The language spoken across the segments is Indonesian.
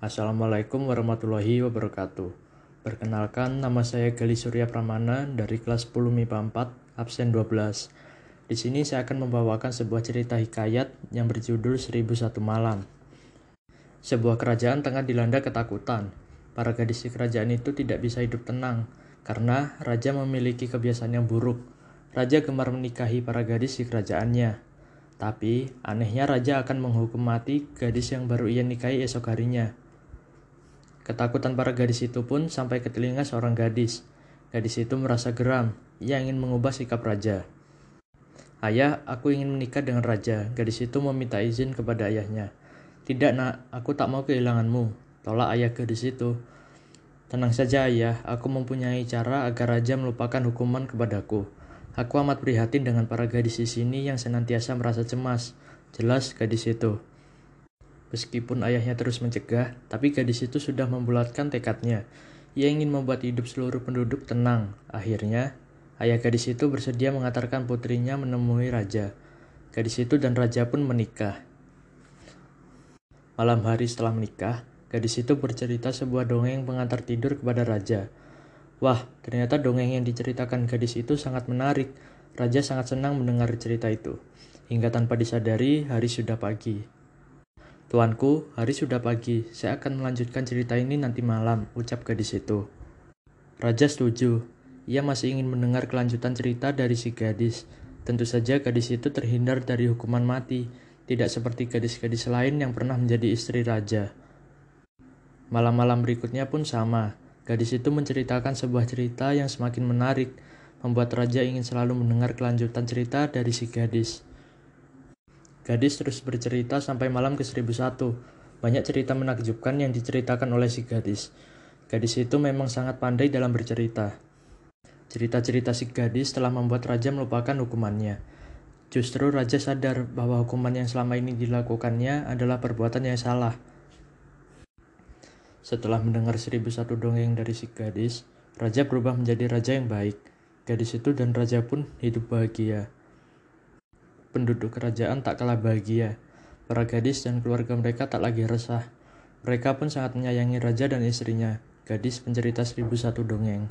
Assalamualaikum warahmatullahi wabarakatuh. Perkenalkan, nama saya Gali Surya Pramana dari kelas 10 MIPA 4, absen 12. Di sini saya akan membawakan sebuah cerita hikayat yang berjudul 1001 Malam. Sebuah kerajaan tengah dilanda ketakutan. Para gadis di kerajaan itu tidak bisa hidup tenang karena raja memiliki kebiasaan yang buruk. Raja gemar menikahi para gadis di kerajaannya. Tapi, anehnya raja akan menghukum mati gadis yang baru ia nikahi esok harinya. Ketakutan para gadis itu pun sampai ke telinga seorang gadis. Gadis itu merasa geram. Ia ingin mengubah sikap raja. Ayah, aku ingin menikah dengan raja. Gadis itu meminta izin kepada ayahnya. Tidak nak, aku tak mau kehilanganmu. Tolak ayah gadis itu. Tenang saja ayah, aku mempunyai cara agar raja melupakan hukuman kepadaku. Aku amat prihatin dengan para gadis di sini yang senantiasa merasa cemas. Jelas gadis itu. Meskipun ayahnya terus mencegah, tapi gadis itu sudah membulatkan tekadnya. Ia ingin membuat hidup seluruh penduduk tenang. Akhirnya, ayah gadis itu bersedia mengantarkan putrinya menemui raja. Gadis itu dan raja pun menikah. Malam hari setelah menikah, gadis itu bercerita sebuah dongeng pengantar tidur kepada raja. Wah, ternyata dongeng yang diceritakan gadis itu sangat menarik. Raja sangat senang mendengar cerita itu. Hingga tanpa disadari, hari sudah pagi. Tuanku, hari sudah pagi. Saya akan melanjutkan cerita ini nanti malam, ucap gadis itu. Raja setuju. Ia masih ingin mendengar kelanjutan cerita dari si gadis. Tentu saja gadis itu terhindar dari hukuman mati, tidak seperti gadis-gadis lain yang pernah menjadi istri raja. Malam-malam berikutnya pun sama. Gadis itu menceritakan sebuah cerita yang semakin menarik, membuat raja ingin selalu mendengar kelanjutan cerita dari si gadis. Gadis terus bercerita sampai malam ke 1001. Banyak cerita menakjubkan yang diceritakan oleh si gadis. Gadis itu memang sangat pandai dalam bercerita. Cerita-cerita si gadis telah membuat raja melupakan hukumannya. Justru raja sadar bahwa hukuman yang selama ini dilakukannya adalah perbuatan yang salah. Setelah mendengar 1001 dongeng dari si gadis, raja berubah menjadi raja yang baik. Gadis itu dan raja pun hidup bahagia penduduk kerajaan tak kalah bahagia. Para gadis dan keluarga mereka tak lagi resah. Mereka pun sangat menyayangi raja dan istrinya, gadis pencerita seribu satu dongeng.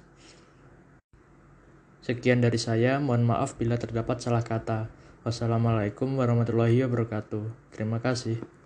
Sekian dari saya, mohon maaf bila terdapat salah kata. Wassalamualaikum warahmatullahi wabarakatuh. Terima kasih.